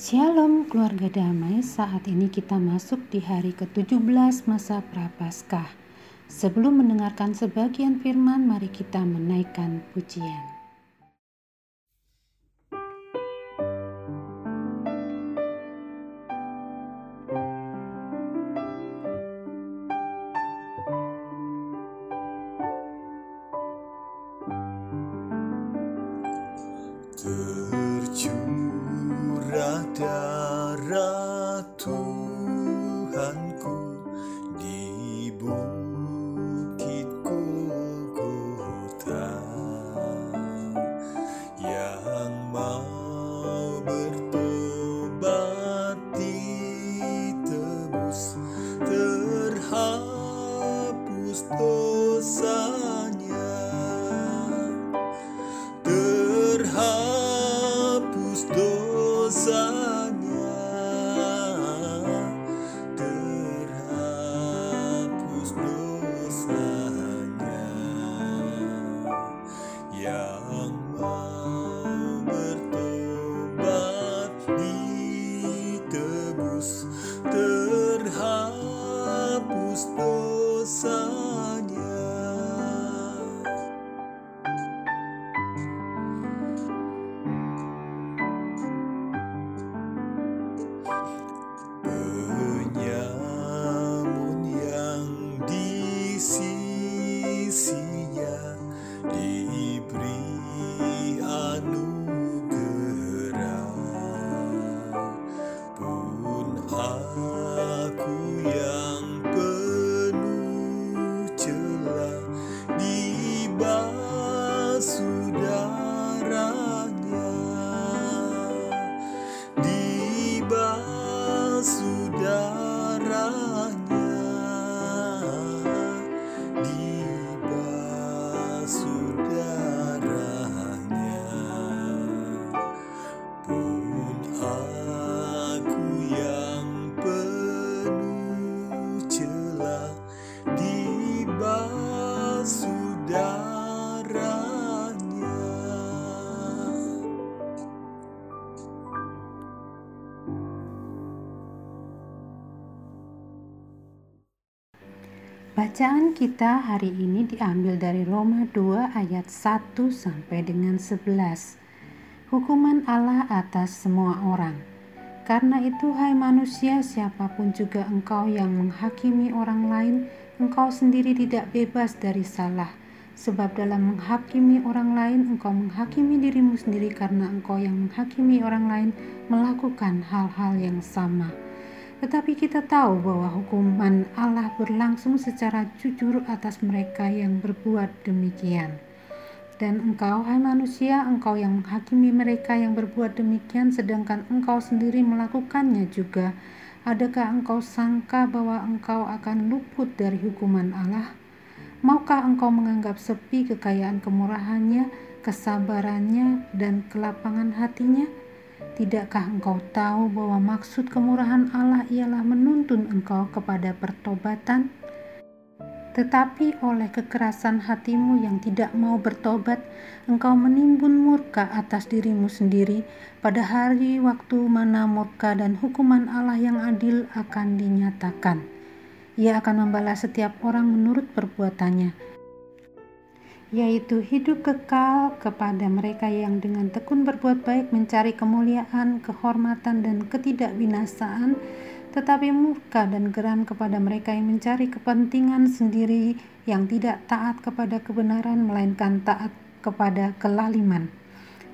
Shalom keluarga damai, saat ini kita masuk di hari ke-17 masa Prapaskah. Sebelum mendengarkan sebagian firman, mari kita menaikkan pujian. the Bacaan kita hari ini diambil dari Roma 2 ayat 1 sampai dengan 11. Hukuman Allah atas semua orang. Karena itu hai manusia siapa pun juga engkau yang menghakimi orang lain, engkau sendiri tidak bebas dari salah. Sebab dalam menghakimi orang lain engkau menghakimi dirimu sendiri karena engkau yang menghakimi orang lain melakukan hal-hal yang sama. Tetapi kita tahu bahwa hukuman Allah berlangsung secara jujur atas mereka yang berbuat demikian. Dan engkau, hai manusia, engkau yang menghakimi mereka yang berbuat demikian, sedangkan engkau sendiri melakukannya juga. Adakah engkau sangka bahwa engkau akan luput dari hukuman Allah? Maukah engkau menganggap sepi kekayaan kemurahannya, kesabarannya, dan kelapangan hatinya? Tidakkah engkau tahu bahwa maksud kemurahan Allah ialah menuntun engkau kepada pertobatan? Tetapi oleh kekerasan hatimu yang tidak mau bertobat, engkau menimbun murka atas dirimu sendiri pada hari waktu mana murka dan hukuman Allah yang adil akan dinyatakan. Ia akan membalas setiap orang menurut perbuatannya, yaitu hidup kekal kepada mereka yang dengan tekun berbuat baik mencari kemuliaan, kehormatan, dan ketidakbinasaan, tetapi murka dan geram kepada mereka yang mencari kepentingan sendiri yang tidak taat kepada kebenaran melainkan taat kepada kelaliman.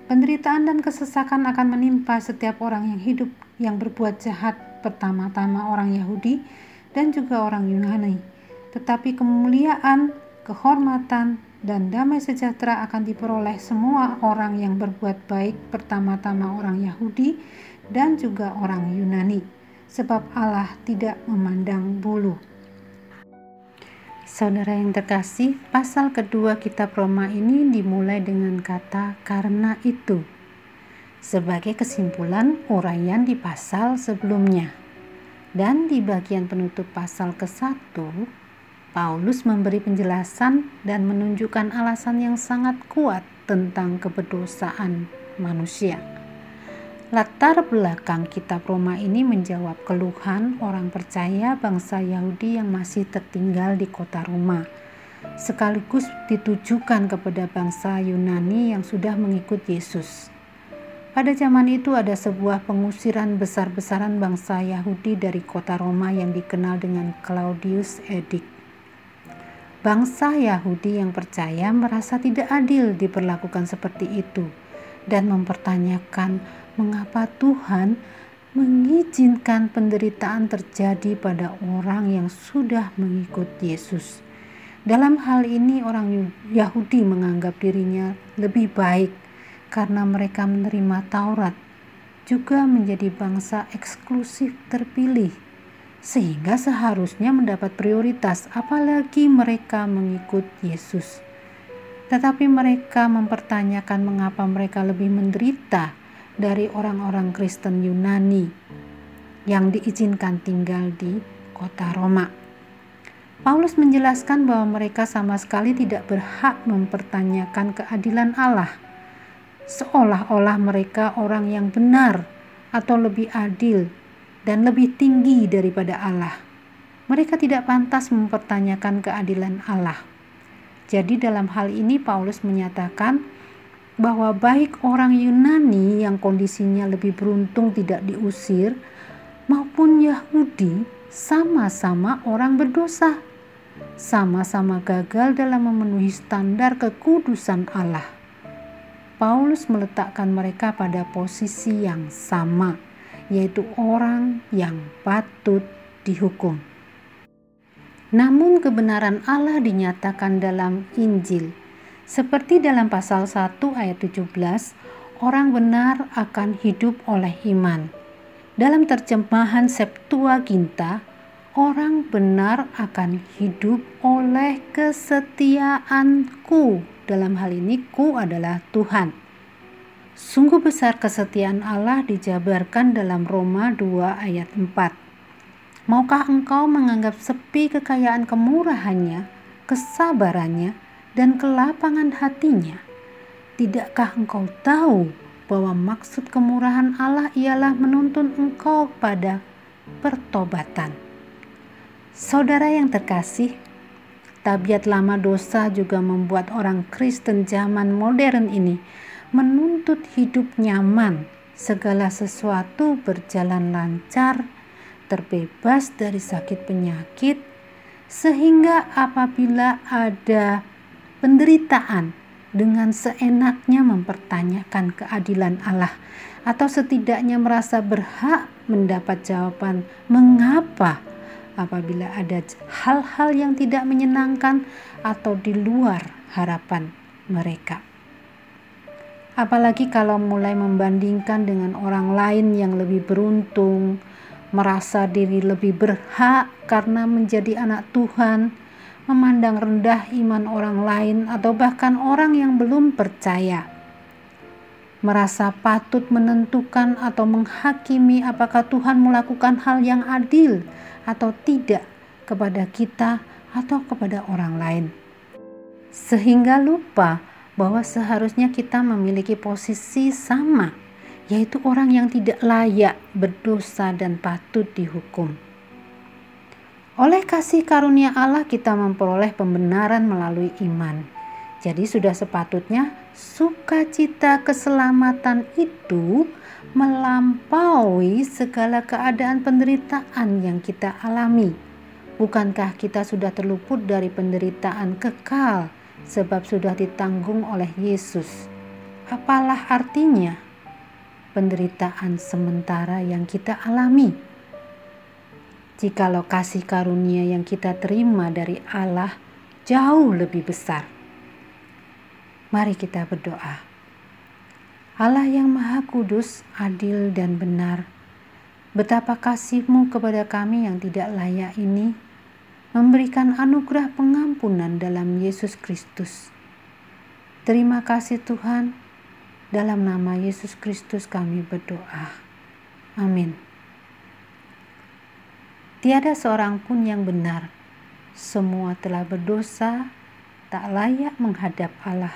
Penderitaan dan kesesakan akan menimpa setiap orang yang hidup yang berbuat jahat, pertama-tama orang Yahudi dan juga orang Yunani. Tetapi kemuliaan, kehormatan, dan damai sejahtera akan diperoleh semua orang yang berbuat baik, pertama-tama orang Yahudi dan juga orang Yunani, sebab Allah tidak memandang bulu. Saudara yang terkasih, pasal kedua kitab Roma ini dimulai dengan kata "karena itu", sebagai kesimpulan uraian di pasal sebelumnya. Dan di bagian penutup pasal ke-1, Paulus memberi penjelasan dan menunjukkan alasan yang sangat kuat tentang keberdosaan manusia. Latar belakang kitab Roma ini menjawab keluhan orang percaya bangsa Yahudi yang masih tertinggal di kota Roma, sekaligus ditujukan kepada bangsa Yunani yang sudah mengikut Yesus. Pada zaman itu ada sebuah pengusiran besar-besaran bangsa Yahudi dari kota Roma yang dikenal dengan Claudius Edict. Bangsa Yahudi yang percaya merasa tidak adil diperlakukan seperti itu dan mempertanyakan mengapa Tuhan mengizinkan penderitaan terjadi pada orang yang sudah mengikut Yesus. Dalam hal ini, orang Yahudi menganggap dirinya lebih baik karena mereka menerima Taurat, juga menjadi bangsa eksklusif terpilih, sehingga seharusnya mendapat prioritas, apalagi mereka mengikut Yesus. Tetapi mereka mempertanyakan mengapa mereka lebih menderita dari orang-orang Kristen Yunani yang diizinkan tinggal di kota Roma. Paulus menjelaskan bahwa mereka sama sekali tidak berhak mempertanyakan keadilan Allah, seolah-olah mereka orang yang benar atau lebih adil dan lebih tinggi daripada Allah. Mereka tidak pantas mempertanyakan keadilan Allah. Jadi, dalam hal ini, Paulus menyatakan bahwa baik orang Yunani yang kondisinya lebih beruntung tidak diusir maupun Yahudi sama-sama orang berdosa, sama-sama gagal dalam memenuhi standar kekudusan Allah. Paulus meletakkan mereka pada posisi yang sama, yaitu orang yang patut dihukum. Namun kebenaran Allah dinyatakan dalam Injil seperti dalam pasal 1 ayat 17, orang benar akan hidup oleh iman. Dalam terjemahan Septuaginta, orang benar akan hidup oleh kesetiaanku. Dalam hal ini, ku adalah Tuhan. Sungguh besar kesetiaan Allah dijabarkan dalam Roma 2 ayat 4. Maukah engkau menganggap sepi kekayaan kemurahannya, kesabarannya, dan kelapangan hatinya. Tidakkah engkau tahu bahwa maksud kemurahan Allah ialah menuntun engkau pada pertobatan? Saudara yang terkasih, tabiat lama dosa juga membuat orang Kristen zaman modern ini menuntut hidup nyaman, segala sesuatu berjalan lancar, terbebas dari sakit penyakit, sehingga apabila ada penderitaan dengan seenaknya mempertanyakan keadilan Allah atau setidaknya merasa berhak mendapat jawaban mengapa apabila ada hal-hal yang tidak menyenangkan atau di luar harapan mereka. Apalagi kalau mulai membandingkan dengan orang lain yang lebih beruntung, merasa diri lebih berhak karena menjadi anak Tuhan, memandang rendah iman orang lain, atau bahkan orang yang belum percaya. Merasa patut menentukan atau menghakimi apakah Tuhan melakukan hal yang adil atau tidak kepada kita atau kepada orang lain, sehingga lupa bahwa seharusnya kita memiliki posisi sama, yaitu orang yang tidak layak berdosa dan patut dihukum. Oleh kasih karunia Allah kita memperoleh pembenaran melalui iman. Jadi sudah sepatutnya sukacita keselamatan itu melampaui segala keadaan penderitaan yang kita alami. Bukankah kita sudah terluput dari penderitaan kekal sebab sudah ditanggung oleh Yesus? Apalah artinya penderitaan sementara yang kita alami? jikalau kasih karunia yang kita terima dari Allah jauh lebih besar. Mari kita berdoa. Allah yang Maha Kudus, adil dan benar, betapa kasih-Mu kepada kami yang tidak layak ini memberikan anugerah pengampunan dalam Yesus Kristus. Terima kasih Tuhan, dalam nama Yesus Kristus kami berdoa. Amin. Tiada seorang pun yang benar. Semua telah berdosa, tak layak menghadap Allah.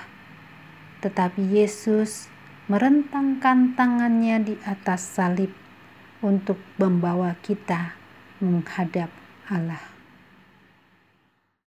Tetapi Yesus merentangkan tangannya di atas salib untuk membawa kita menghadap Allah.